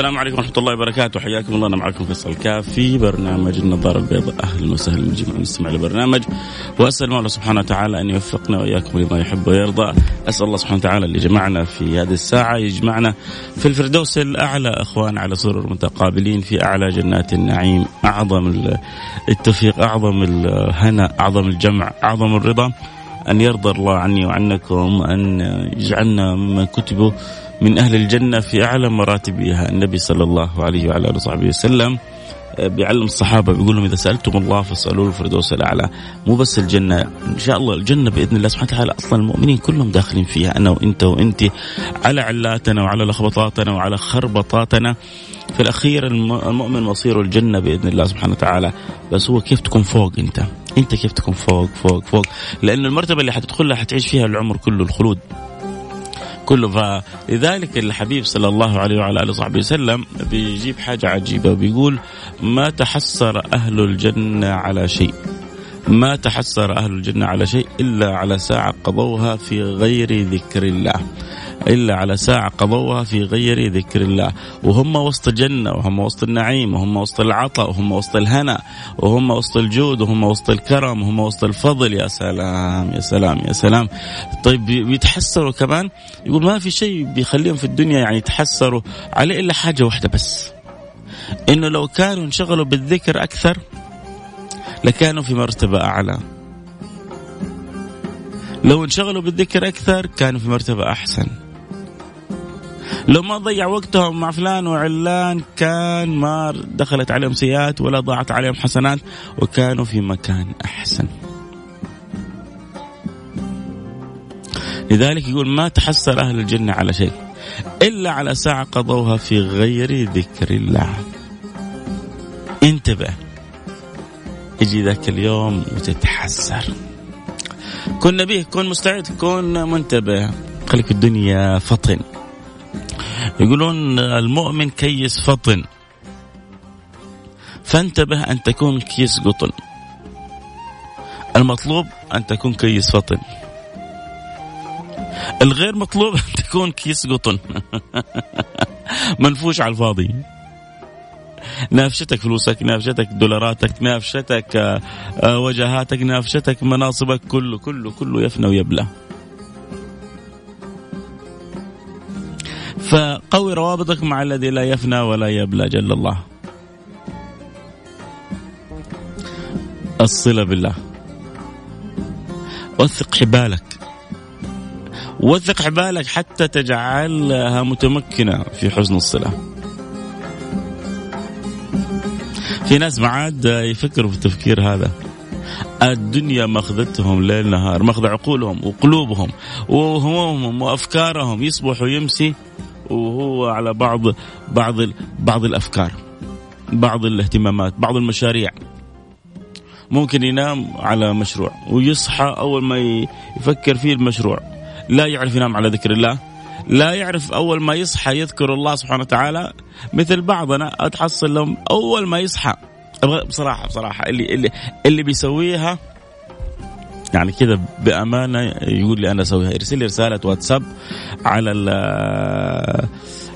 السلام عليكم ورحمة الله وبركاته. حياكم الله. أنا معكم فيصل كاف في برنامج النظارة البيضاء. أهلا وسهلا بالجميع نستمع للبرنامج وأسأل الله سبحانه وتعالى أن يوفقنا وإياكم لما يحب ويرضى. أسأل الله سبحانه وتعالى اللي جمعنا في هذه الساعة يجمعنا في الفردوس الأعلى. أخوان على سرر متقابلين في أعلى جنات النعيم. أعظم التوفيق أعظم الهنا أعظم الجمع أعظم الرضا. أن يرضى الله عني وعنكم أن يجعلنا ممن كتبوا من أهل الجنة في أعلى مراتبها النبي صلى الله عليه وعلى آله وصحبه وسلم. آه، بيعلم الصحابة بيقول لهم إذا سألتم الله فاسألوه الفردوس الأعلى. مو بس الجنة إن شاء الله الجنة بإذن الله سبحانه وتعالى أصلا المؤمنين كلهم داخلين فيها أنا وإنت وإنت على علاتنا وعلى لخبطاتنا وعلى خربطاتنا. في الأخير المؤمن مصيره الجنة بإذن الله سبحانه وتعالى. بس هو كيف تكون فوق أنت؟ أنت كيف تكون فوق فوق فوق؟ لأن المرتبة اللي حتدخلها حتعيش فيها العمر كله الخلود. كله. فلذلك الحبيب صلى الله عليه وعلى آله وصحبه وسلم بيجيب حاجة عجيبة بيقول ما تحسر أهل الجنة على شيء. ما تحسر أهل الجنة على شيء إلا على ساعة قضوها في غير ذكر الله. إلا على ساعة قضوها في غير ذكر الله. وهم وسط الجنة وهم وسط النعيم وهم وسط العطاء وهم وسط الهنا وهم وسط الجود وهم وسط الكرم وهم وسط الفضل. يا سلام يا سلام يا سلام. طيب بيتحسروا كمان؟ يقول ما في شيء بيخليهم في الدنيا يعني يتحسروا عليه إلا حاجة واحدة بس. إنه لو كانوا انشغلوا بالذكر أكثر لكانوا في مرتبة أعلى. لو انشغلوا بالذكر أكثر كانوا في مرتبة أحسن. لو ما ضيع وقتهم مع فلان وعلان كان ما دخلت عليهم سيئات ولا ضاعت عليهم حسنات وكانوا في مكان أحسن. لذلك يقول ما تحسر أهل الجنة على شيء إلا على ساعة قضوها في غير ذكر الله. انتبه يجي ذاك اليوم وتتحسر. كن نبيه كن مستعد كن منتبه. خليك الدنيا فطن. يقولون المؤمن كيس فطن. فانتبه أن تكون كيس قطن. المطلوب أن تكون كيس فطن. الغير مطلوب أن تكون كيس قطن. منفوش على الفاضي. نافشتك فلوسك نافشتك دولاراتك نافشتك آه، آه، وجهاتك نافشتك مناصبك كله كله كله يفنى ويبلى. فقوي روابطك مع الذي لا يفنى ولا يبلى جل الله. الصلة بالله. وثق حبالك. وثق حبالك حتى تجعلها متمكنة في حسن الصلة. في ناس معاد يفكروا في التفكير هذا. الدنيا ماخذتهم ليل نهار ماخذ عقولهم وقلوبهم وهمومهم وأفكارهم يصبح ويمسي. وهو على بعض بعض بعض الأفكار بعض الاهتمامات بعض المشاريع. ممكن ينام على مشروع ويصحى أول ما يفكر فيه المشروع. لا يعرف ينام على ذكر الله. لا يعرف أول ما يصحى يذكر الله سبحانه وتعالى. مثل بعضنا أتحصل لهم أول ما يصحى. بصراحة بصراحة اللي اللي اللي بيسويها يعني كذا بأمانة يقول لي أنا أسويها. يرسل لي رسالة واتساب على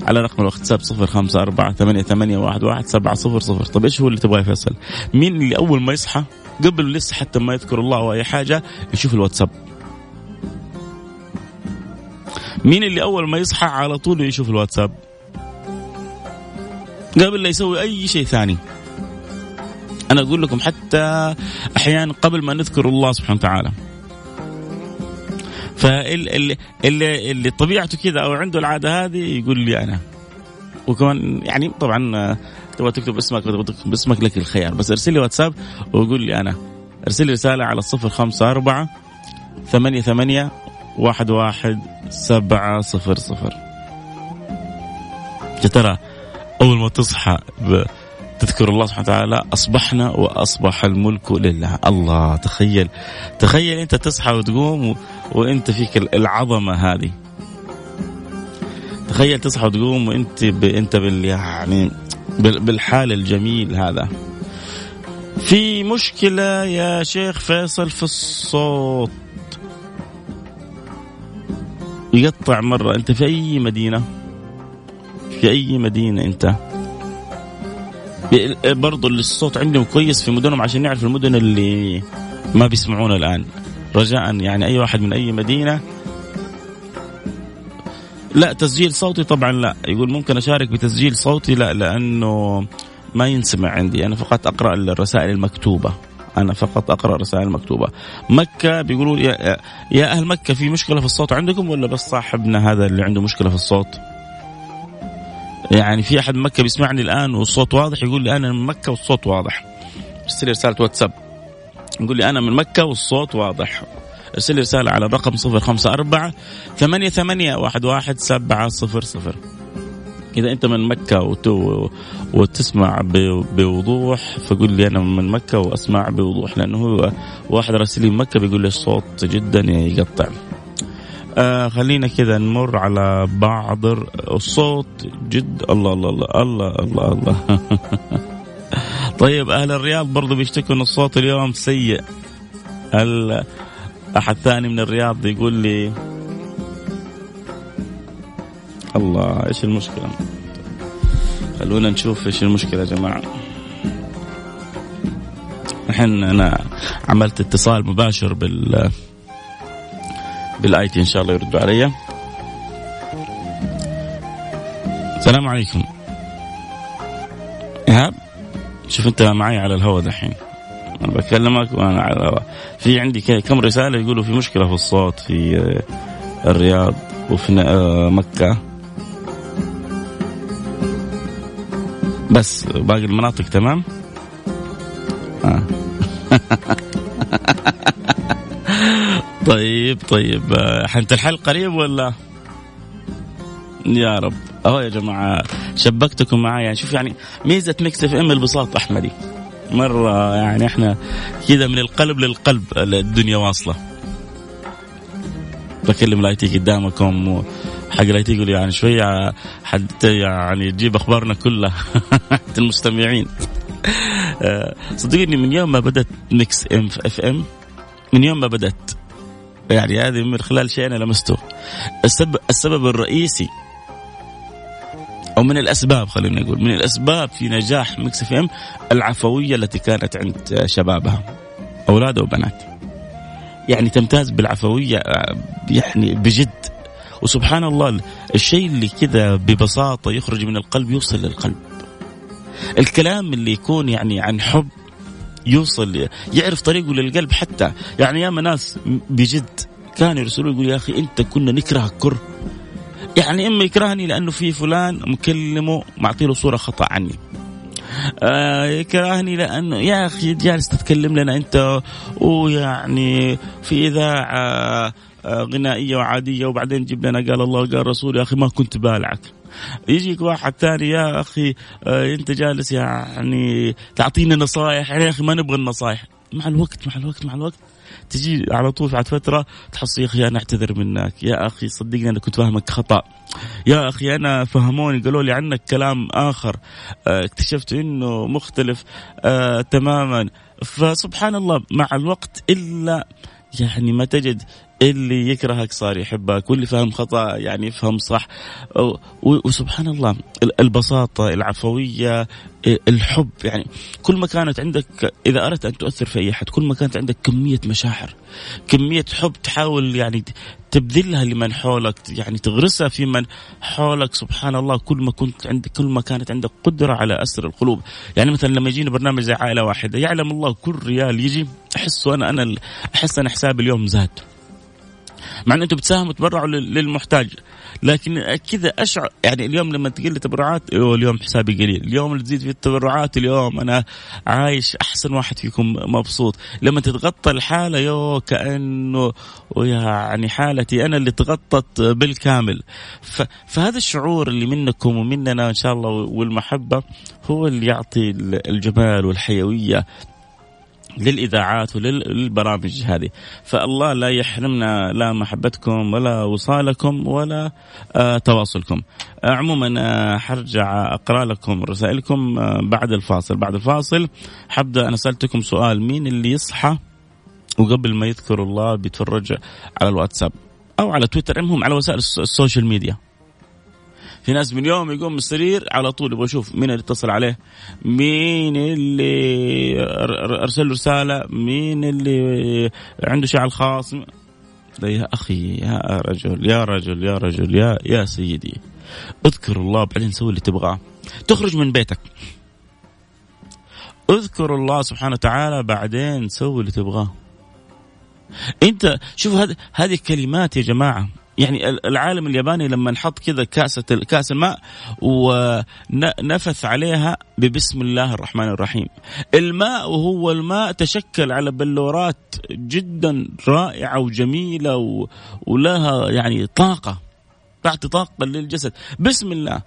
على رقم الواتساب صفر خمسة أربعة ثمانية, ثمانية واحد, واحد سبعة صفر صفر. طيب إيش هو اللي تبغاه فيصل؟ مين اللي أول ما يصحى قبل لسه حتى ما يذكر الله أو أي حاجة يشوف الواتساب. مين اللي أول ما يصحى على طول يشوف الواتساب؟ قبل لا يسوي أي شيء ثاني. أنا أقول لكم حتى أحيانا قبل ما نذكر الله سبحانه وتعالى. فاللي اللي اللي طبيعته كذا أو عنده العادة هذه يقول لي أنا. وكمان يعني طبعا تبغى تكتب اسمك تبغى تكتب اسمك لك الخيار بس ارسل لي واتساب وقول لي أنا. ارسل لي رسالة على الصفر خمسة أربعة ثمانية ثمانية واحد واحد سبعة صفر صفر. يا ترى أول ما تصحى تذكر الله سبحانه وتعالى أصبحنا وأصبح الملك لله. الله تخيل تخيل أنت تصحى وتقوم. وأنت فيك العظمة هذه. تخيل تصحى وتقوم وأنت ب... أنت بال يعني بالحال الجميل هذا. في مشكلة يا شيخ فيصل في الصوت. يقطع مرة. أنت في أي مدينة؟ في أي مدينة أنت؟ برضو الصوت عندهم كويس في مدنهم عشان نعرف المدن اللي ما بيسمعونا الآن. رجاء يعني أي واحد من أي مدينة. لا تسجيل صوتي طبعا لا. يقول ممكن أشارك بتسجيل صوتي؟ لا لأنه ما ينسمع عندي. أنا فقط أقرأ الرسائل المكتوبة. أنا فقط أقرأ رسائل مكتوبه مكة بيقولوا يا, يا أهل مكة في مشكلة في الصوت عندكم ولا بس صاحبنا هذا اللي عنده مشكلة في الصوت؟ يعني في أحد مكة بيسمعني الآن والصوت واضح يقول لي أنا من مكة والصوت واضح. ارسل رسالة واتساب. يقول لي أنا من مكة والصوت واضح. ارسل رسالة على الرقم 054 ثمانية ثمانية واحد واحد سبعة صفر صفر. إذا أنت من مكة وتسمع بوضوح فقول لي أنا من مكة وأسمع بوضوح لأنه هو واحد راسل لي مكة بيقول لي الصوت جدا يقطع آه خلينا كذا نمر على بعض الصوت. جد الله الله الله الله الله الله. طيب أهل الرياض برضو بيشتكوا إن الصوت اليوم سيء. أحد ثاني من الرياض يقول لي الله إيش المشكلة؟ خلونا نشوف إيش المشكلة يا جماعة. الحين أنا عملت اتصال مباشر بال بال IT إن شاء الله يردوا علي. السلام عليكم. إيهاب شوف أنت معي على الهواء دحين. أنا بكلمك وأنا على الهواء في عندي كم رسالة يقولوا في مشكلة في الصوت في آه، الرياض وفي آه، مكة. بس باقي المناطق تمام؟ آه. طيب طيب آه، حنت الحل قريب ولا؟ يا رب. أهو يا جماعة شبكتكم معايا. يعني شوف يعني ميزة Mix FM البساط أحمدي. مرة يعني إحنا كذا من القلب للقلب الدنيا واصلة. بكلم ال IT قدامكم حق ال IT يقول يعني شوية حتى يعني تجيب أخبارنا كلها. المستمعين. آه، صدقني من يوم ما بدأت Mix M FM من يوم ما بدأت يعني هذه من خلال شيء أنا لمسته. السبب السبب الرئيسي أو من الأسباب خلينا نقول من الأسباب في نجاح Mix FM العفوية التي كانت عند شبابها أولاد وبنات يعني تمتاز بالعفوية يعني بجد. وسبحان الله الشيء اللي كذا ببساطة يخرج من القلب يوصل للقلب. الكلام اللي يكون يعني عن حب يوصل يعرف طريقه للقلب حتى. يعني ياما ناس بجد كانوا يرسلوا يقول يا أخي إنت كنا نكرهك كره يعني إما يكرهني لأنه في فلان مكلمه معطي له صورة خطأ عني. آه يكرهني لأنه يا أخي جالس تتكلم لنا أنت ويعني في إذاعة آه غنائية وعادية وبعدين جيب لنا قال الله قال رسول يا أخي ما كنت بالعك. يجيك واحد ثاني يا أخي آه أنت جالس يعني تعطينا نصائح يعني يا أخي ما نبغى النصائح مع الوقت مع الوقت مع الوقت تجي على طول بعد فترة تحصل يا أخي أنا أعتذر منك. يا أخي صدقني أنا كنت فاهمك خطأ. يا أخي أنا فهموني قالوا لي عنك كلام آخر. آه، اكتشفت إنه مختلف آه تماما. فسبحان الله مع الوقت إلا يعني ما تجد اللي يكرهك صار يحبك واللي فهم خطأ يعني يفهم صح. وسبحان الله البساطة العفوية الحب يعني. كل ما كانت عندك إذا أردت أن تؤثر في أي أحد كل ما كانت عندك كمية مشاعر كمية حب تحاول يعني تبذلها لمن حولك يعني تغرسها في من حولك. سبحان الله كل ما كنت عندك كل ما كانت عندك قدرة على أسر القلوب. يعني مثلا لما يجينا برنامج زي عائلة واحدة يعلم الله كل ريال يجي احسه أنا أنا أحس أنا حسابي اليوم زاد. مع ان أنتم بتساهموا تبرعوا للمحتاج. لكن كذا اشعر يعني اليوم لما تقل التبرعات اليوم حسابي قليل. اليوم اللي تزيد في التبرعات اليوم أنا عايش أحسن واحد فيكم مبسوط. لما تتغطى الحالة يو كأنه يعني حالتي أنا اللي تغطت بالكامل. فهذا الشعور اللي منكم ومننا إن شاء الله والمحبة هو اللي يعطي الجمال والحيوية. للإذاعات وللبرامج هذه. فالله لا يحرمنا لا محبتكم ولا وصالكم ولا آه تواصلكم. آه عموما آه حرجع أقرأ لكم رسائلكم آه بعد الفاصل. بعد الفاصل حبدأ أنا سألتكم سؤال. مين اللي يصحى وقبل ما يذكر الله بيتفرج على الواتساب أو على تويتر؟ المهم على وسائل ال social media. في ناس من يوم يقوم من السرير على طول يبغى يشوف مين اللي اتصل عليه مين اللي ارسل له رسالة مين اللي عنده شعر خاص. يا أخي يا رجل يا رجل يا رجل يا يا سيدي اذكر الله بعدين سوي اللي تبغاه. تخرج من بيتك. اذكر الله سبحانه وتعالى بعدين سوي اللي تبغاه. انت شوف هذه هذه كلمات يا جماعة. يعني العالم الياباني لما نحط كذا كاسة كاس الماء ونفث عليها ببسم الله الرحمن الرحيم. الماء وهو الماء تشكل على بلورات جدا رائعة وجميلة ولها يعني طاقة تعطي طاقة للجسد. بسم الله.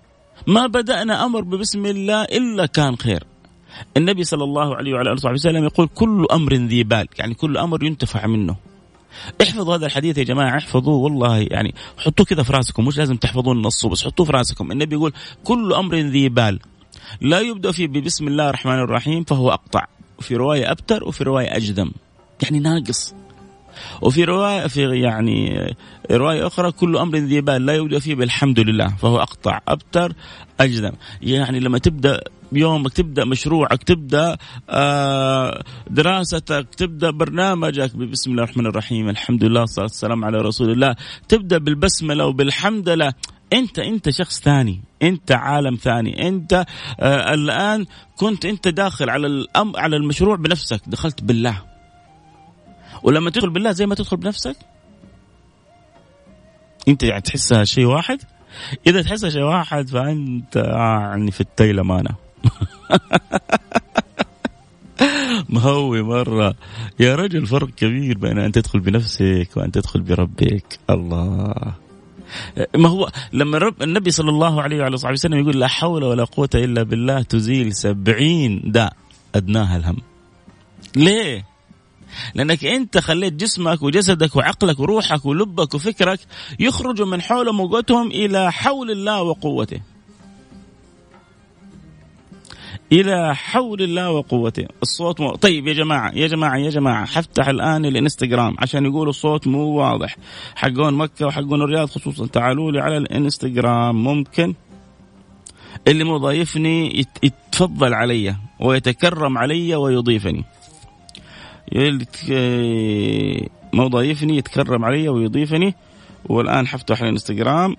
ما بدأنا أمر ببسم الله إلا كان خير. النبي صلى الله عليه وعلى آله وصحبه وسلم يقول كل أمر ذي بال يعني كل أمر ينتفع منه. احفظوا هذا الحديث يا جماعة احفظوه والله يعني حطوه كذا في راسكم مش لازم تحفظون نصه بس حطوه في راسكم. النبي يقول كل أمر ذي بال. لا يبدأ فيه ببسم الله الرحمن الرحيم فهو أقطع. وفي رواية أبتر وفي رواية أجدم. يعني ناقص. وفي رواية في يعني رواية أخرى كل أمر ذي بال لا يبدأ فيه بالحمد لله فهو أقطع. أبتر أجدم. يعني لما تبدأ يومك تبدأ مشروعك تبدأ آه، دراستك تبدأ برنامجك. بسم الله الرحمن الرحيم. الحمد لله والصلاة والسلام على رسول الله. تبدأ بالبسملة وبالحمد لله. أنت أنت شخص ثاني. أنت عالم ثاني. أنت آه الآن كنت أنت داخل على الأم على المشروع بنفسك. دخلت بالله. ولما تدخل بالله زي ما تدخل بنفسك أنت يعني تحسها شيء واحد. إذا تحسها شيء واحد فأنت يعني في التيلمانه مهوي مرة. يا رجل فرق كبير بين أن تدخل بنفسك وأن تدخل بربك. الله. ما هو لما رب النبي صلى الله عليه وعلى صحبه وسلم يقول لا حول ولا قوة إلا بالله تزيل سبعين داء أدناها الهم. ليه؟ لأنك أنت خليت جسمك وجسدك وعقلك وروحك ولبك وفكرك يخرجوا من حول موجتهم إلى حول الله وقوته. إلى حول الله وقوته. الصوت مو... طيب يا جماعة يا جماعة يا جماعة حفتح الآن الإنستغرام عشان يقولوا الصوت مو واضح. حقون مكة وحقون الرياض خصوصا تعالوا لي على الإنستغرام. ممكن؟ اللي مو ضايفني يتفضل علي ويتكرم علي ويضيفني. مو ضايفني يتكرم علي ويضيفني. والآن حفتح الإنستغرام.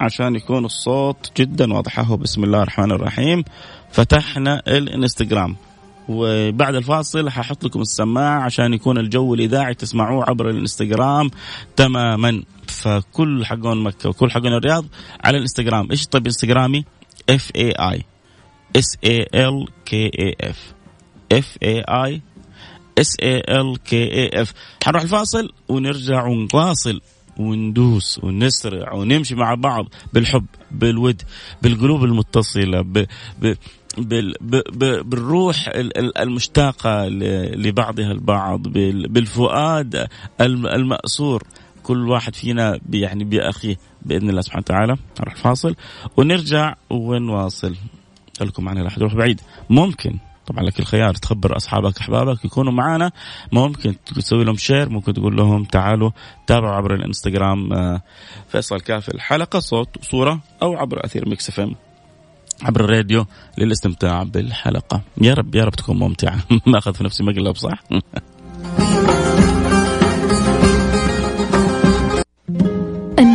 عشان يكون الصوت جدا واضح بسم الله الرحمن الرحيم. فتحنا الانستغرام. وبعد الفاصل ححط لكم السماعة عشان يكون الجو الإذاعي تسمعوه عبر الانستغرام تماما. فكل حقون مكة وكل حقون الرياض على الانستغرام. إيش طيب انستغرامي F A I S A L K A F F A I S A L K A F حنروح الفاصل ونرجع ونواصل. وندوس ونسرع ونمشي مع بعض بالحب بالود بالقلوب المتصلة ب... ب... بال... ب... بالروح المشتاقة لبعضها البعض بال... بالفؤاد المأسور. كل واحد فينا يعني بأخيه بإذن الله سبحانه وتعالى. نروح فاصل ونرجع ونواصل. لكم معنا لا أحد يروح بعيد. ممكن طبعا لك الخيار تخبر أصحابك أحبابك يكونوا معنا ممكن تسوي لهم share ممكن تقول لهم تعالوا تابعوا عبر الإنستغرام آه، فيصل كافي الحلقة صوت وصوره أو عبر أثير Mix F عبر الراديو للاستمتاع بالحلقة. يا رب يا رب تكون ممتعة. ما اخذ في نفسي مقلب صح؟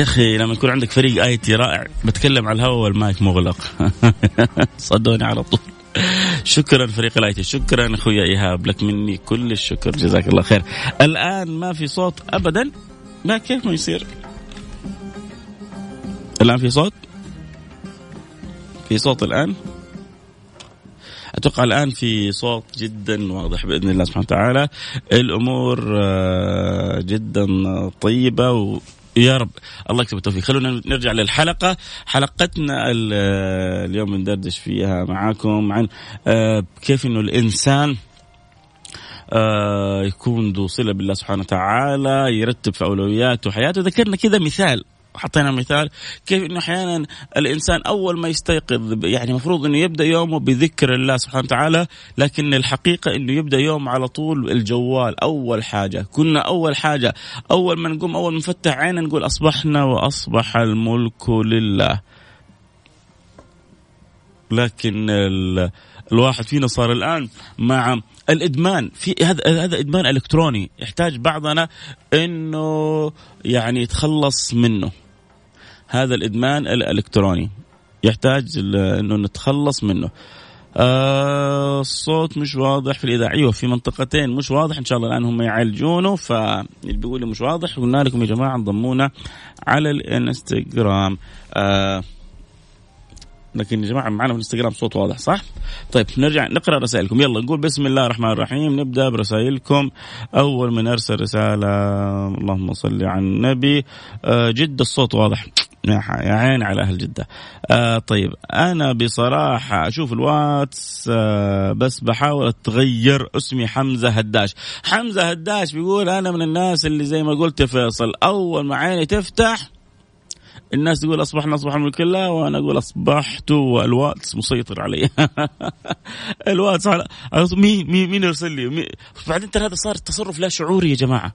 يا أخي لما يكون عندك فريق IT رائع بتكلم على الهواء والمايك مغلق. صدوني على طول. شكرا فريق ال IT شكرا أخويا إيهاب لك مني كل الشكر جزاك الله خير. الآن ما في صوت ابدا ما كيف ما يصير؟ الآن في صوت؟ في صوت الآن؟ أتوقع الآن في صوت جدا واضح بإذن الله سبحانه وتعالى. الأمور آه، جدا طيبة يا رب. الله يكتب التوفيق. خلونا نرجع للحلقة. حلقتنا اليوم ندردش فيها معاكم عن آه، كيف إنه الإنسان آه، يكون ذو صلة بالله سبحانه وتعالى يرتب في أولوياته وحياته ذكرنا كذا مثال. حطينا مثال كيف إنه أحيانا الإنسان أول ما يستيقظ يعني المفروض إنه يبدأ يومه بذكر الله سبحانه وتعالى لكن الحقيقة إنه يبدأ يوم على طول الجوال أول حاجة. كنا أول حاجة أول ما نقوم أول ما نفتح عيننا نقول أصبحنا وأصبح الملك لله. لكن الواحد فينا صار الآن مع الإدمان. في هذا هذا إدمان إلكتروني. يحتاج بعضنا إنه يعني يتخلص منه. هذا الإدمان الإلكتروني. يحتاج إنه نتخلص منه. آه الصوت مش واضح في الإذاعة. أيوه في منطقتين مش واضح. إن شاء الله الآن هم يعالجونه فاللي بيقول مش واضح. قلنا لكم يا جماعة انضمونا على الإنستغرام. آه لكن يا جماعة معنا في الانستغرام صوت واضح صح؟ طيب نرجع نقرأ رسائلكم يلا نقول بسم الله الرحمن الرحيم نبدأ برسائلكم أول من أرسل رسالة اللهم صل على النبي آه جد الصوت واضح يا عين على أهل جدة. آه طيب أنا بصراحة أشوف الواتس آه بس بحاول أتغير اسمي حمزة هداش. حمزة هداش بيقول أنا من الناس اللي زي ما قلت يا فيصل أول ما عيني تفتح الناس تقول أصبحنا اصبح الملك لله وأنا أقول أصبحت والواتس مسيطر علي. الواتس على مين مين مين يرسل لي؟ مين... بعدين ترى هذا صار تصرف لا شعوري يا جماعة.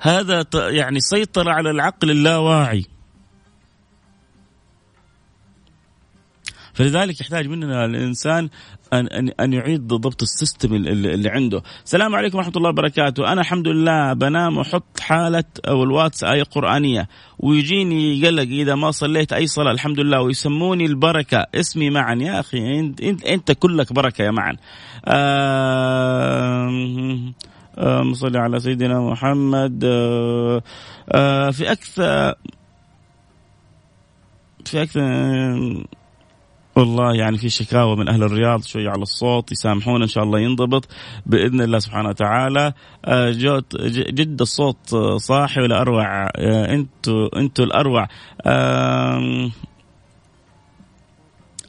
هذا يعني سيطر على العقل اللاواعي. فلذلك يحتاج مننا الإنسان ان ان, أن يعيد ضبط ال system اللي عنده. السلام عليكم ورحمة الله وبركاته، أنا الحمد لله بنام واحط حالة أو الواتس آية قرآنية. ويجيني يقلق إذا ما صليت أي صلاة. الحمد لله. ويسموني البركة. اسمي مها. يا أخي انت انت, أنت كلك بركة يا مها. آه آه صلي على سيدنا محمد. آه آه في أكثر في أكثر والله يعني في شكاوى من أهل الرياض شوي على الصوت يسامحونا إن شاء الله ينضبط بإذن الله سبحانه وتعالى. آه، جوت جد الصوت صاحي ولا أروع؟ آه، أنتوا أنتوا الأروع.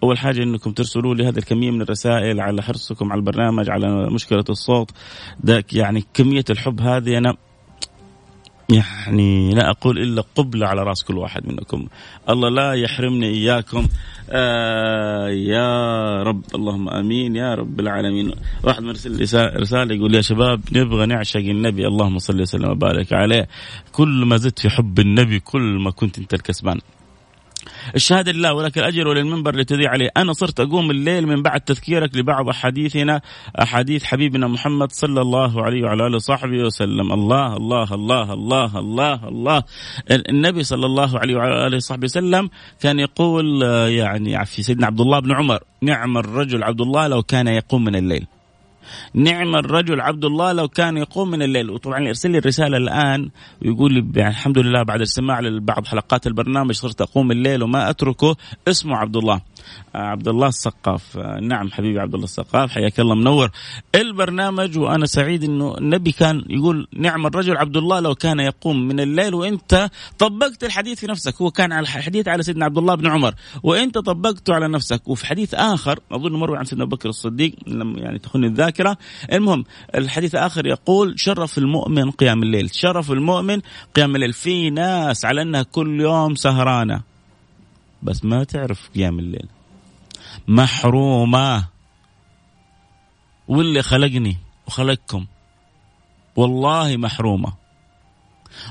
أول حاجة إنكم ترسلوا لي هذه الكمية من الرسائل على حرصكم على البرنامج على مشكلة الصوت. ده يعني كمية الحب هذه أنا يعني لا أقول إلا قبله على رأس كل واحد منكم. الله لا يحرمني إياكم. آه يا رب اللهم آمين. يا رب العالمين. واحد مرسل رسالة يقول يا شباب نبغى نعشق النبي. اللهم صل وسلم وبارك عليه. كل ما زدت في حب النبي كل ما كنت أنت الكسبان. الشهادة لله ولك الأجر وللمنبر لتذيع عليه. أنا صرت أقوم الليل من بعد تذكيرك لبعض أحاديثنا أحاديث حبيبنا محمد صلى الله عليه وعلى آله وصحبه وسلم. الله الله الله الله الله الله. النبي صلى الله عليه وعلى آله وصحبه وسلم كان يقول يعني في سيدنا عبد الله بن عمر نعم الرجل عبد الله لو كان يقوم من الليل. نعم الرجل عبد الله لو كان يقوم من الليل. وطبعا يرسل لي الرسالة الآن ويقول لي يعني الحمد لله بعد الاستماع لبعض حلقات البرنامج صرت أقوم الليل وما أتركه. اسمه عبد الله. عبد الله السقاف. آه، نعم حبيبي عبد الله السقاف حياك الله منور. البرنامج وأنا سعيد إنه النبي كان يقول نعم الرجل عبد الله لو كان يقوم من الليل وإنت طبقت الحديث في نفسك. هو كان على الحديث على سيدنا عبد الله بن عمر. وإنت طبقته على نفسك. وفي حديث آخر أظن مروي عن سيدنا ابو بكر الصديق لم يعني تخني الذاكرة. المهم الحديث الآخر يقول شرف المؤمن قيام الليل. شرف المؤمن قيام الليل. في ناس على انها كل يوم سهرانة. بس ما تعرف قيام الليل. محرومة. واللي خلقني وخلقكم. والله محرومة.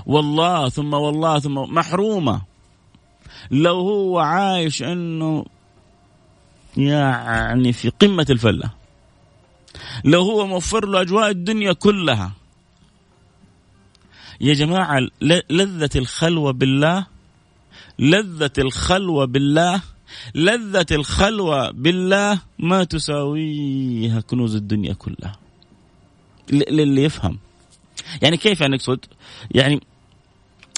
والله ثم والله ثم محرومة. لو هو عايش إنه يعني في قمة الفلة. لو هو موفر له أجواء الدنيا كلها. يا جماعة لذة الخلوة بالله لذة الخلوة بالله لذة الخلوة بالله ما تساويها كنوز الدنيا كلها. للي يفهم. يعني كيف يعني أقصد؟ يعني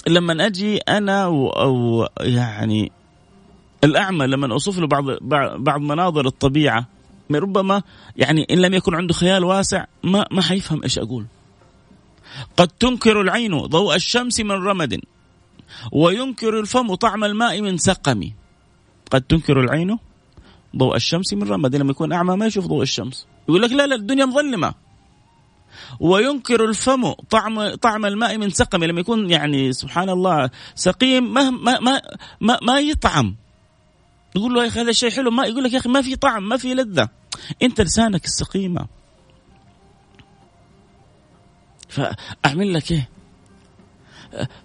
لما أجي أنا أو يعني الأعمى لما أوصف له بعض بعض مناظر الطبيعة ربما يعني إن لم يكن عنده خيال واسع ما ما حيفهم إيش أقول. قد تنكر العين ضوء الشمس من رمد. وينكر الفم طعم الماء من سقم. قد تنكر العين ضوء الشمس من رمد لما يكون أعمى ما يشوف ضوء الشمس. يقول لك لا لا الدنيا مظلمة. وينكر الفم طعم طعم الماء من سقم. لما يكون يعني سبحان الله سقيم ما ما ما ما, ما يطعم. يقول له يا أخي هذا الشيء حلو. ما يقول لك يا أخي ما في طعم ما في لذة. أنت لسانك السقيمة. فأعمل لك إيه؟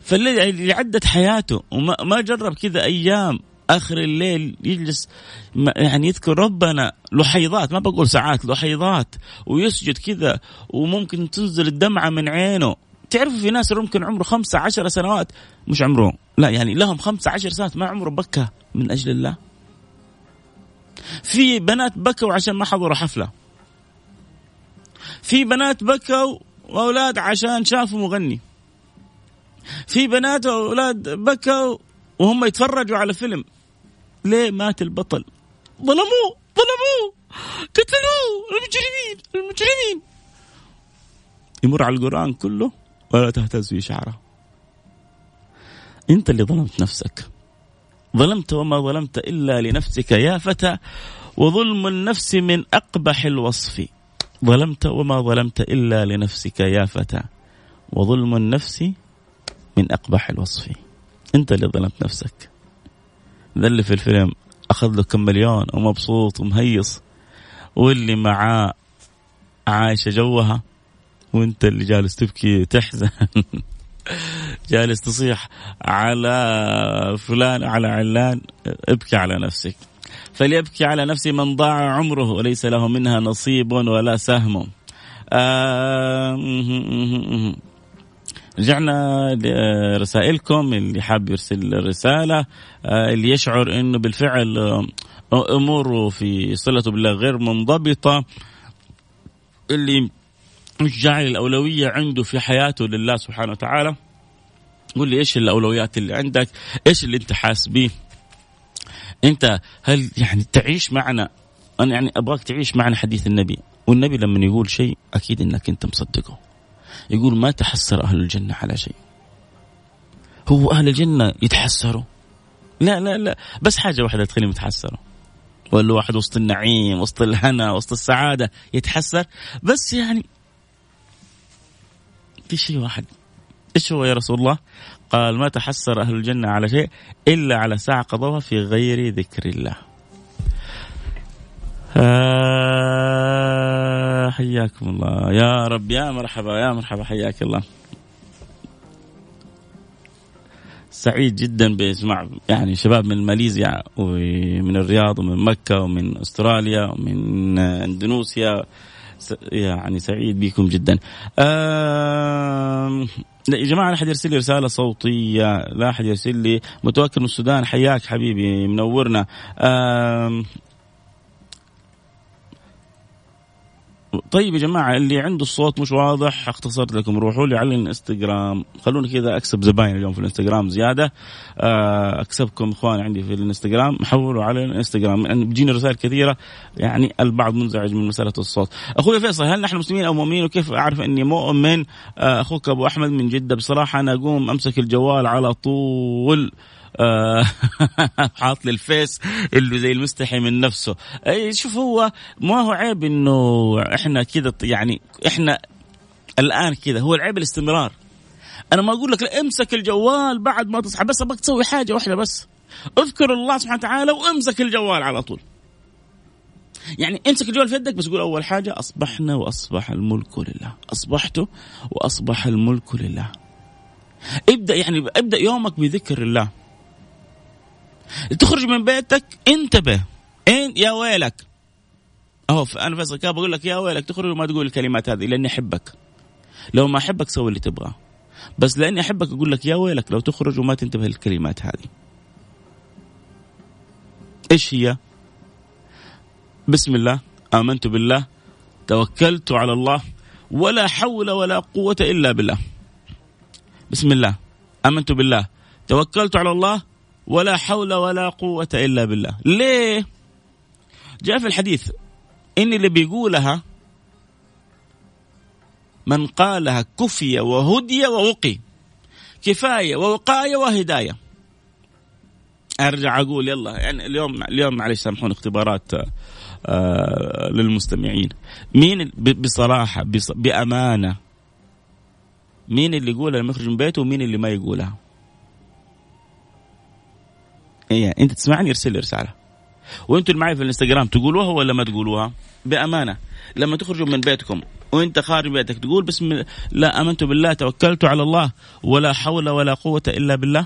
فالذي عدت حياته. وما ما جرب كذا أيام. آخر الليل يجلس يعني يذكر ربنا لحيضات. ما بقول ساعات لحيضات. ويسجد كذا. وممكن تنزل الدمعة من عينه. تعرفوا في ناس ممكن عمره خمسة عشر سنوات مش عمره لا يعني لهم خمسة عشر سنوات ما عمره بكى من أجل الله. في بنات بكوا عشان ما حضروا حفلة. في بنات بكوا وأولاد عشان شافوا مغني. في بنات وأولاد بكوا وهم يتفرجوا على فيلم. ليه مات البطل؟ ظلموه ظلموه. قتلوه. المجرمين المجرمين. يمر على القرآن كله ولا تهتز في شعره. أنت اللي ظلمت نفسك. ظلمت وما ظلمت إلا لنفسك يا فتى وظلم النفس من أقبح الوصف. ظلمت وما ظلمت إلا لنفسك يا فتى وظلم النفس من اقبح الوصف. أنت اللي ظلمت نفسك. ذا اللي في الفيلم أخذ له كم مليون ومبسوط ومهيص. واللي معاه عايشة جوها وأنت اللي جالس تبكي تحزن جالس تصيح على فلان على علان ابكي على نفسك. فليبكي على نفسه من ضاع عمره وليس له منها نصيب ولا سهم. آه رجعنا لرسائلكم اللي حاب يرسل رسالة آه، اللي يشعر إنه بالفعل آه، أموره في صلته بالله غير منضبطة اللي مش جاعل الأولوية عنده في حياته لله سبحانه وتعالى قول لي إيش الأولويات اللي عندك؟ إيش اللي أنت حاس به أنت هل يعني تعيش معنا؟ أنا يعني أبغاك تعيش معنا حديث النبي والنبي لما يقول شيء أكيد إنك أنت مصدقه. يقول ما تحسر أهل الجنة على شيء. هو أهل الجنة يتحسروا؟ لا لا لا. بس حاجة واحدة تخليهم يتحسروا. ولا واحد وسط النعيم وسط الهنا وسط السعادة يتحسر. بس يعني في شيء واحد. إيش هو يا رسول الله؟ قال ما تحسر أهل الجنة على شيء إلا على ساعة قضوها في غير ذكر الله. آه حياكم الله. يا رب يا مرحبا يا مرحبا حياك الله. سعيد جدا باسمع يعني شباب من ماليزيا ومن الرياض ومن مكة ومن أستراليا ومن إندونيسيا. يعني سعيد بكم جدا. يا جماعة لا أحد يرسل لي رسالة صوتية لا أحد يرسل لي. متوكل من السودان حياك حبيبي منورنا. طيب يا جماعة اللي عنده الصوت مش واضح اختصرت لكم روحوا لي على الإنستغرام. خلوني كذا أكسب زباين اليوم في الإنستغرام زيادة. آه، أكسبكم اخوان عندي في الإنستغرام. حولوا على الإنستغرام يعني بتجيني رسائل كثيرة يعني البعض منزعج من مسألة الصوت. أخوي فيصل هل نحن مسلمين أو مؤمنين؟ وكيف أعرف إني مؤمن؟ آه، أخوك أبو أحمد من جدة. بصراحة أنا أقوم أمسك الجوال على طول. حاط لي الفيس اللي زي المستحي من نفسه. أي شوف هو ما هو عيب إنه إحنا كذا يعني إحنا الآن كذا هو العيب الاستمرار. أنا ما أقول لك لا امسك الجوال بعد ما تصحى بس أبغاك تسوي حاجة واحدة بس. اذكر الله سبحانه وتعالى وامسك الجوال على طول. يعني امسك الجوال في يدك بس قول أول حاجة أصبحنا وأصبح الملك لله. أصبحت وأصبح الملك لله. ابدأ يعني ابدأ يومك بذكر الله. تخرج من بيتك انتبه. إن يا ويلك. أهو أنا فيصل كاب بقول لك يا ويلك تخرج وما تقول الكلمات هذه لأني أحبك. لو ما أحبك سوي اللي تبغاه. بس لأني أحبك أقول لك يا ويلك لو تخرج وما تنتبه للكلمات هذه. إيش هي؟ بسم الله. آمنت بالله. توكلت على الله. ولا حول ولا قوة إلا بالله. بسم الله. آمنت بالله. توكلت على الله. ولا حول ولا قوة إلا بالله. ليه؟ جاء في الحديث إن اللي بيقولها من قالها كفي وهدي ووقي. كفاية ووقاية وهداية. أرجع أقول يلا يعني اليوم اليوم معلش سامحوني اختبارات آه للمستمعين. مين بصراحة بأمانة مين اللي يقولها لما يخرج من بيته ومين اللي ما يقولها؟ إيه أنت تسمعني؟ ارسل لي رسالة. وأنتم اللي معي في الإنستغرام تقولوها ولا ما تقولوها؟ بأمانة لما تخرجوا من بيتكم وأنت خارج بيتك تقول بسم لا آمنت بالله توكلت على الله ولا حول ولا قوة إلا بالله؟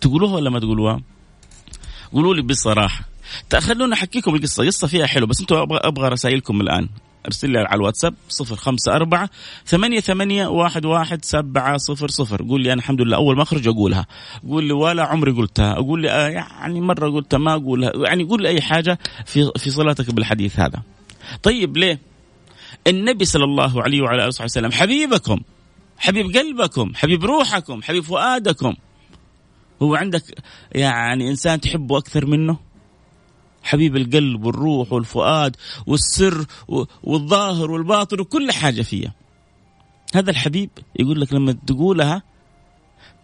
تقولوها ولا ما تقولوها؟ قولوا لي بصراحة. خلونا احكيكم القصة قصة فيها حلو بس أنتم أبغى أبغى رسائلكم الآن. أرسل لي على الواتساب صفر خمسة أربعة ثمانية ثمانية واحد واحد سبعة صفر صفر. قول لي أنا الحمد لله أول ما أخرج أقولها. قول لي ولا عمري قلتها. أقول لي آه يعني مرة قلتها ما أقولها. يعني قول لي أي حاجة في في صلاتك بالحديث هذا. طيب ليه؟ النبي صلى الله عليه وعلى آله وسلم حبيبكم حبيب قلبكم حبيب روحكم حبيب فؤادكم. هو عندك يعني إنسان تحبه أكثر منه؟ حبيب القلب والروح والفؤاد والسر والظاهر والباطن وكل حاجة فيها. هذا الحبيب يقول لك لما تقولها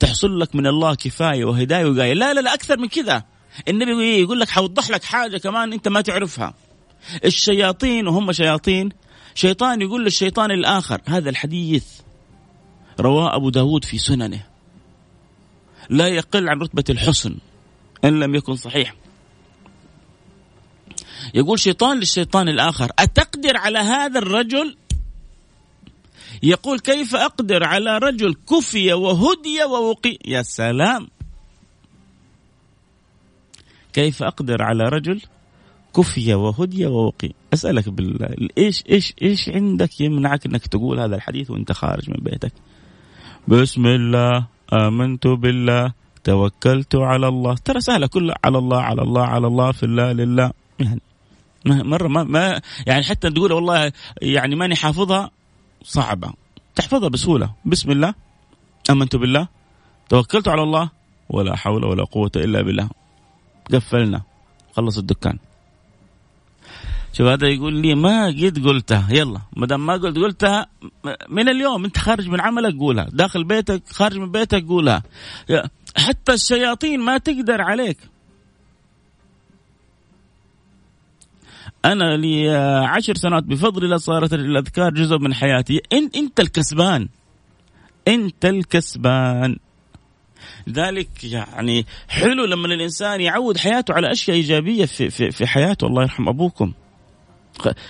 تحصل لك من الله كفاية وهداية وقاية. لا لا لا أكثر من كذا. النبي يقول لك حوضح لك حاجة كمان أنت ما تعرفها. الشياطين وهم شياطين. شيطان يقول للشيطان الآخر هذا الحديث رواه أبو داود في سننه. لا يقل عن رتبة الحسن إن لم يكن صحيح يقول شيطان للشيطان الآخر أتقدر على هذا الرجل؟ يقول كيف أقدر على رجل كفي وهدي ووقي؟ يا سلام! كيف أقدر على رجل كفي وهدي ووقي؟ أسألك بالله إيش إيش إيش عندك يمنعك أنك تقول هذا الحديث وأنت خارج من بيتك؟ بسم الله آمنت بالله توكلت على الله. ترى سهلة كلها على الله على الله على الله في الله لله. يعني مرة ما, ما يعني حتى تقول والله يعني ماني حافظها صعبة. تحفظها بسهولة. بسم الله. آمنت بالله. توكلت على الله. ولا حول ولا قوة إلا بالله. قفلنا. خلص الدكان. شوف هذا يقول لي ما قد قلتها. يلا ما دام ما قلت قلتها من اليوم أنت خارج من عملك قولها. داخل بيتك خارج من بيتك قولها. حتى الشياطين ما تقدر عليك. أنا لي عشر سنوات بفضل الله صارت الأذكار جزء من حياتي. انت أنت الكسبان. أنت الكسبان. لذلك يعني حلو لما الإنسان يعود حياته على أشياء إيجابية في في, في حياته. الله يرحم أبوكم.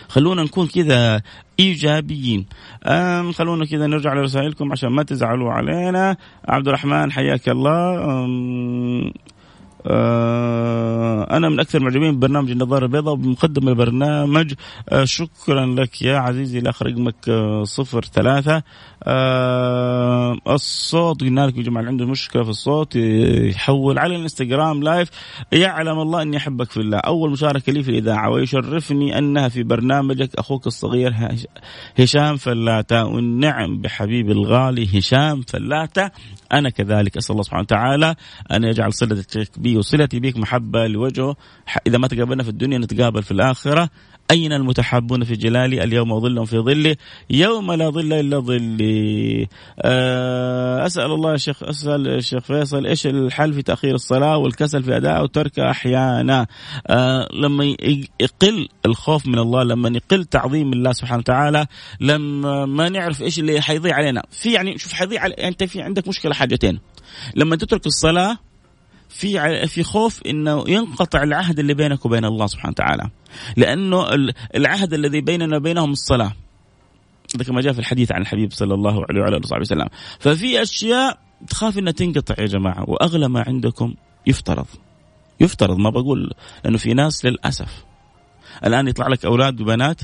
خلونا نكون كذا إيجابيين. أم خلونا كذا نرجع لرسائلكم عشان ما تزعلوا علينا. عبد الرحمن حياك الله. آه، أنا من أكثر معجبين ببرنامج النظارة البيضاء بمقدم البرنامج. آه، شكرا لك يا عزيزي الأخ رقمك آه، صفر ثلاثة. الصوت قلنا لك يا جماعة عنده مشكلة في الصوت يحول على الإنستغرام لايف. يعلم الله أني أحبك في الله. أول مشاركة لي في الإذاعة ويشرفني أنها في برنامجك. أخوك الصغير هشام فلاتة والنعم بحبيبي الغالي هشام فلاتة. أنا كذلك أسأل الله سبحانه وتعالى أن يجعل صلتك وصلتي بك محبة لوجهه. إذا ما تقابلنا في الدنيا نتقابل في الآخرة. أين المتحابون في جلالي؟ اليوم أظلهم في ظلي. يوم لا ظل إلا ظلي. آه، أسأل الله يا شيخ أسأل الشيخ فيصل إيش الحل في تأخير الصلاة والكسل في أداء وتركها أحيانا؟ آه، لما يقل الخوف من الله لما يقل تعظيم الله سبحانه وتعالى لما ما نعرف إيش اللي حيضيع علينا. في يعني شوف حيضيع علي أنت في عندك مشكلة حاجتين. لما تترك الصلاة في في خوف إنه ينقطع العهد اللي بينك وبين الله سبحانه وتعالى. لأنه العهد الذي بيننا وبينهم الصلاة. كما جاء في الحديث عن الحبيب صلى الله عليه وعلى آله وصحبه وسلم. ففي أشياء تخاف إنها تنقطع يا جماعة وأغلى ما عندكم يفترض. يفترض ما بقول لأنه في ناس للأسف. الآن يطلع لك أولاد وبنات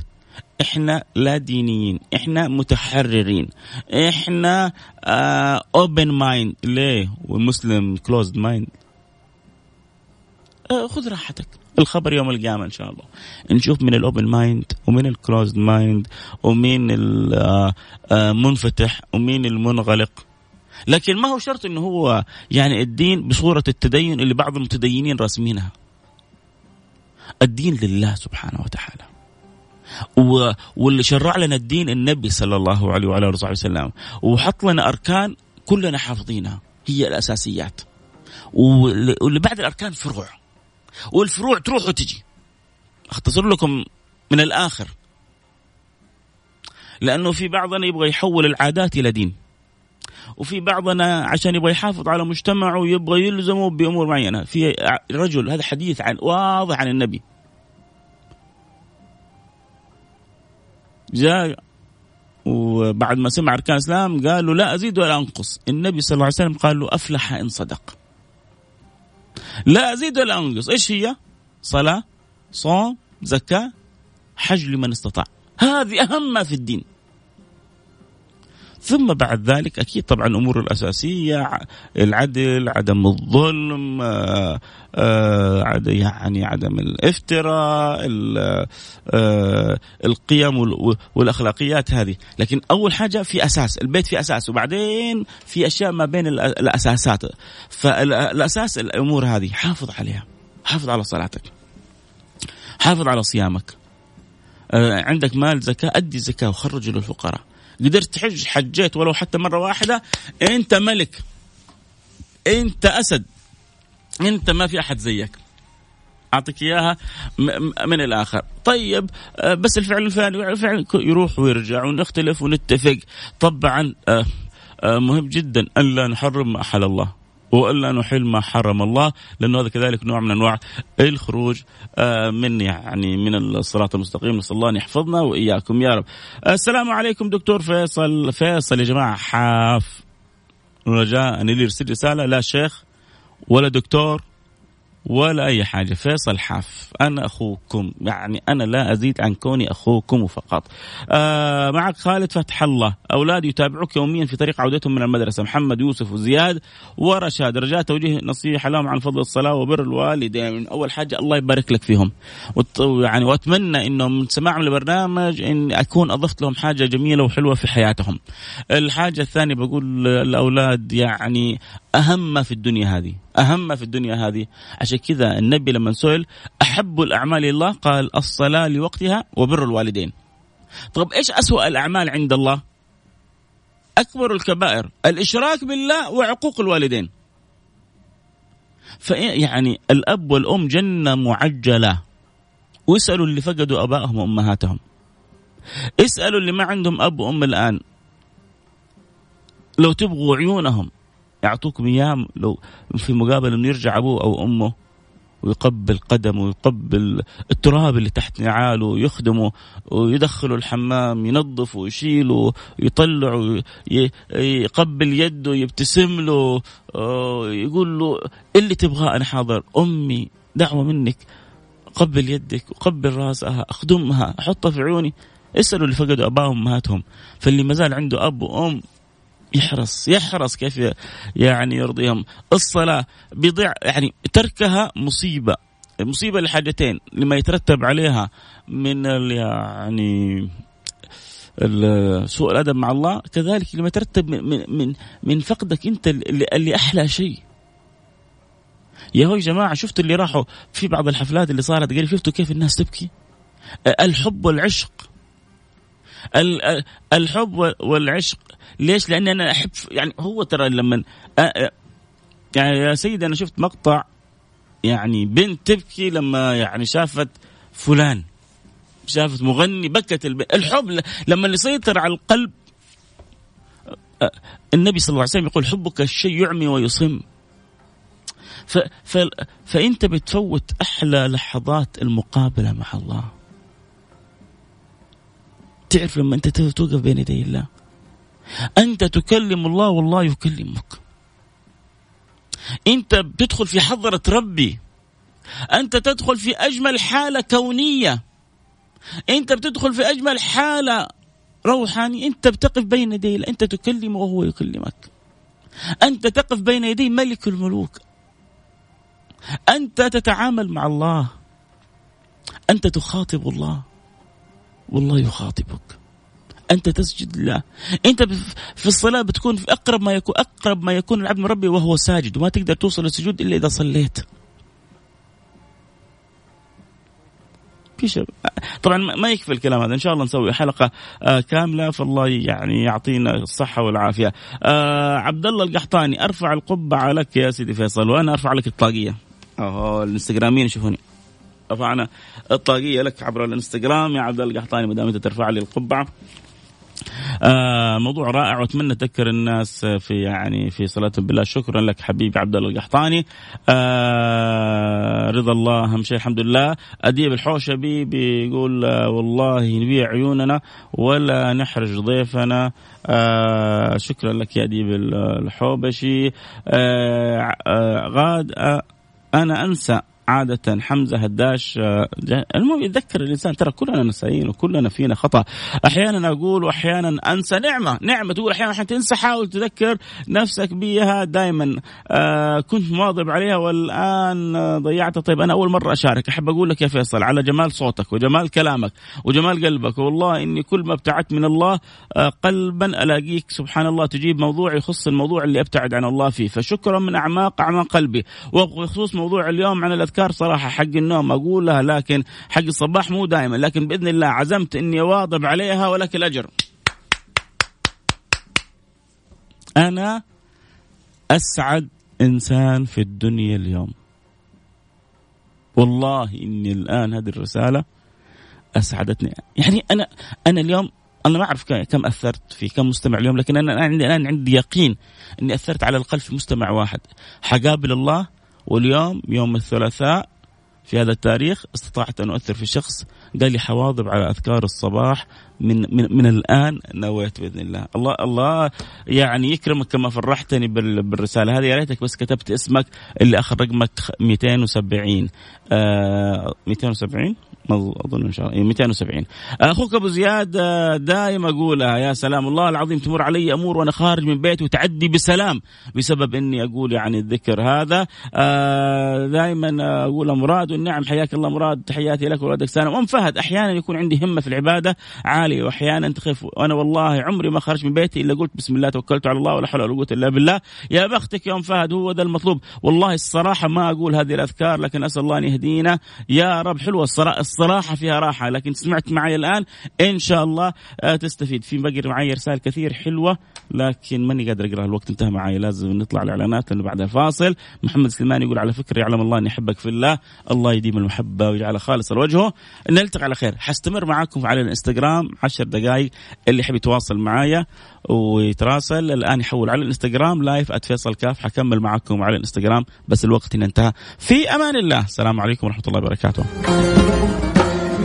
إحنا لا دينيين إحنا متحررين إحنا open uh, mind ليه؟ والمسلم closed mind آه، خذ راحتك. الخبر يوم القيامة إن شاء الله. نشوف من ال open mind ومن ال closed mind ومين المنفتح آه، آه، ومين المنغلق. لكن ما هو شرط إنه هو يعني الدين بصورة التدين اللي بعض المتدينين راسمينها. الدين لله سبحانه وتعالى. واللي شرع لنا الدين النبي صلى الله عليه وعلى آله وصحبه وسلم. وحط لنا أركان كلنا حافظينها. هي الأساسيات. واللي بعد الأركان فروع والفروع تروح وتجي. أختصر لكم من الآخر. لأنه في بعضنا يبغى يحول العادات إلى دين. وفي بعضنا عشان يبغى يحافظ على مجتمعه يبغى يلزمه بأمور معينة. في رجل هذا حديث عن واضح عن النبي. جاء وبعد ما سمع أركان الإسلام قال له لا أزيد ولا أنقص. النبي صلى الله عليه وسلم قال له أفلح إن صدق. لا أزيد ولا أنقص. إيش هي؟ صلاة صوم زكاة حج لمن استطاع. هذه أهم ما في الدين. ثم بعد ذلك أكيد طبعا الأمور الأساسية العدل عدم الظلم آه، آه، يعني عدم الافتراء آه، القيم والأخلاقيات هذه. لكن أول حاجة في أساس البيت في أساس وبعدين في أشياء ما بين الأساسات. فالأساس الأمور هذه حافظ عليها حافظ على صلاتك حافظ على صيامك. عندك مال زكاة أدي زكاة وخرجه للفقراء. قدرت تحج حجيت ولو حتى مرة واحدة. أنت ملك. أنت أسد. أنت ما في أحد زيك. أعطيك إياها من الآخر. طيب آه، بس الفعل الفلاني فعل يروح ويرجع ونختلف ونتفق. طبعا آه، آه، مهم جدا الا نحرم ما أحل الله. وإلا نحل ما حرم الله لأنه هذا كذلك نوع من أنواع الخروج آه، من يعني من الصراط المستقيم. نسأل الله أن يحفظنا وإياكم. يا رب. السلام عليكم دكتور فيصل. فيصل يا جماعة حاف. رجاء أن اللي يرسل رسالة. لا شيخ ولا دكتور. ولا أي حاجة. فيصل حاف أنا أخوكم يعني أنا لا أزيد عن كوني أخوكم فقط. آه معك خالد فتح الله. اولادي يتابعوك يوميا في طريق عودتهم من المدرسة. محمد يوسف وزياد ورشاد. رجاء توجيه نصيحة لهم عن فضل الصلاة وبر الوالدين. أول حاجة الله يبارك لك فيهم. يعني وأتمنى انه من سماعهم للبرنامج إن أكون أضفت لهم حاجة جميلة وحلوة في حياتهم. الحاجة الثانية بقول الاولاد يعني أهم ما في الدنيا هذه أهم ما في الدنيا هذه. عشان كذا النبي لما سئل أحب الأعمال إلى الله قال الصلاة لوقتها وبر الوالدين. طب إيش أسوأ الأعمال عند الله؟ أكبر الكبائر الإشراك بالله وعقوق الوالدين. فيعني الأب والأم جنة معجلة. واسألوا اللي فقدوا ابائهم وأمهاتهم. اسألوا اللي ما عندهم أب وأم الآن. لو تبغوا عيونهم. يعطوكم اياه لو في مقابل إنه يرجع أبوه أو أمه ويقبل قدمه ويقبل التراب اللي تحت نعاله ويخدمه ويدخله الحمام ينظفه ويشيله يطلعه يقبل يده يبتسم له يقول له اللي تبغاه أنا حاضر أمي دعوة منك قبل يدك وقبل رأسها أخدمها أحطها في عيوني اسألوا اللي فقدوا ابائهم وأمهاتهم فاللي ما زال عنده أب وأم يحرص يحرص كيف يعني يرضيهم. الصلاة بيضيع يعني تركها مصيبة مصيبة لحاجتين لما يترتب عليها من يعني سوء الأدب مع الله كذلك لما يترتب من من من فقدك أنت اللي, اللي أحلى شيء. يا هو يا جماعة شفتوا اللي راحوا في بعض الحفلات اللي صارت؟ قريب شفتوا كيف الناس تبكي؟ الحب والعشق. الحب والعشق. ليش؟ لأن أنا أحب يعني هو ترى لما يعني يا سيدي أنا شفت مقطع يعني بنت تبكي لما يعني شافت فلان شافت مغني بكت البنت الحب لما يسيطر على القلب النبي صلى الله عليه وسلم يقول حبك الشيء يعمي ويصم. ف ف فإنت بتفوت أحلى لحظات المقابلة مع الله. تعرف لما انت توقف بين يدي الله. أنت تكلم الله والله يكلمك. انت بتدخل في حضرة ربي. انت تدخل في أجمل حالة كونية. انت بتدخل في أجمل حالة روحاني انت بتقف بين يدي انت تكلمه وهو يكلمك. انت تقف بين يدي ملك الملوك. انت تتعامل مع الله. انت تخاطب الله. والله يخاطبك. أنت تسجد لله. أنت في الصلاة بتكون في أقرب ما يكون أقرب ما يكون العبد من ربي وهو ساجد وما تقدر توصل للسجود إلا إذا صليت. طبعا ما يكفي الكلام هذا. إن شاء الله نسوي حلقة آه كاملة. فالله يعني يعطينا الصحة والعافية. آه عبد الله القحطاني أرفع القبعة لك يا سيدي فيصل وأنا أرفع لك الطاقية. اهو الإنستغراميين يشوفوني. رفعنا الطاقية لك عبر الإنستغرام. يا عبد القحطاني ما دام انت ترفع لي القبعة. آه موضوع رائع وأتمنى تذكر الناس في يعني في صلاه بالله. شكرا لك حبيبي عبد الله القحطاني. آه رضا الله أهم شيء الحمد لله. أديب الحوشبي بيقول آه والله نبيع عيوننا ولا نحرج ضيفنا. آه شكرا لك يا أديب الحوبشي. آه آه غاد آه أنا أنسى عادة حمزة هداش آه، المهم يتذكر الإنسان ترى كلنا نسائين وكلنا فينا خطأ. أحيانا أقول وأحيانا أنسى نعمة. نعمة تقول أحيانا أحيانا تنسى حاول تذكر نفسك بها دائما آه كنت مواظب عليها والآن ضيعتها. طيب أنا أول مرة أشارك. أحب أقول لك يا فيصل على جمال صوتك وجمال كلامك وجمال قلبك. والله إني كل ما ابتعدت من الله آه قلبا ألاقيك. سبحان الله تجيب موضوع يخص الموضوع اللي أبتعد عن الله فيه. فشكرا من أعماق أعماق قلبي. وبخصوص موضوع اليوم عن الأذكار الاذكار صراحة حق النوم اقولها لكن حق الصباح مو دائما لكن بإذن الله عزمت إني أواظب عليها ولك الأجر. أنا أسعد إنسان في الدنيا اليوم. والله إني الآن هذه الرسالة أسعدتني يعني أنا أنا اليوم أنا ما أعرف كم أثرت في كم مستمع اليوم لكن أنا عندي الان عندي يقين إني أثرت على الاقل في مستمع واحد حقابل الله واليوم يوم الثلاثاء في هذا التاريخ استطعت أن أؤثر في شخص قال لي حواظب على أذكار الصباح من من من الآن نويت بإذن الله، الله الله يعني يكرمك كما فرحتني بالرسالة هذه. يا ريتك بس كتبت اسمك اللي اخر رقمك 270 آه 270 أظن إن شاء الله. 270 إيه، أخوك أبو زياد آه، دائما اقولها يا سلام الله العظيم تمر علي أمور وأنا خارج من بيتي وتعدي بسلام بسبب إني أقول يعني الذكر هذا. آه، دائما أقول مراد والنعم حياك الله مراد تحياتي لك وولدك سالم أم فهد أحيانا يكون عندي همة في العبادة عالية واحيانا تخف. وأنا والله عمري ما خرجت من بيتي إلا قلت بسم الله توكلت على الله ولا حول ولا قوة إلا بالله. يا بختك يا أم فهد هو ذا المطلوب. والله الصراحة ما أقول هذه الأذكار لكن أسأل الله أن يهدينا. يا رب حلوة الصراحة الصراحة فيها راحة لكن سمعت معي الآن إن شاء الله آه، تستفيد. في بقي معي رسائل كثير حلوة. لكن ماني قادر اقراها الوقت انتهى معي لازم نطلع الإعلانات لأنه بعدها فاصل محمد سليمان يقول على فكرة يعلم الله أني أحبك في الله. الله يديم المحبة ويجعلها خالصه لوجهه نلتقي على خير. حستمر معاكم على الإنستغرام عشر دقائق اللي يحب يتواصل معايا ويتراسل. الآن يحول على الإنستغرام live @فيصل كاف. حكمل معكم على الإنستغرام. بس الوقت انتهى. في أمان الله. السلام عليكم ورحمة الله وبركاته.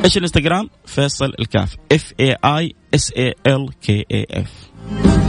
إيش الإنستغرام؟ فيصل الكاف. F A I S A L K A F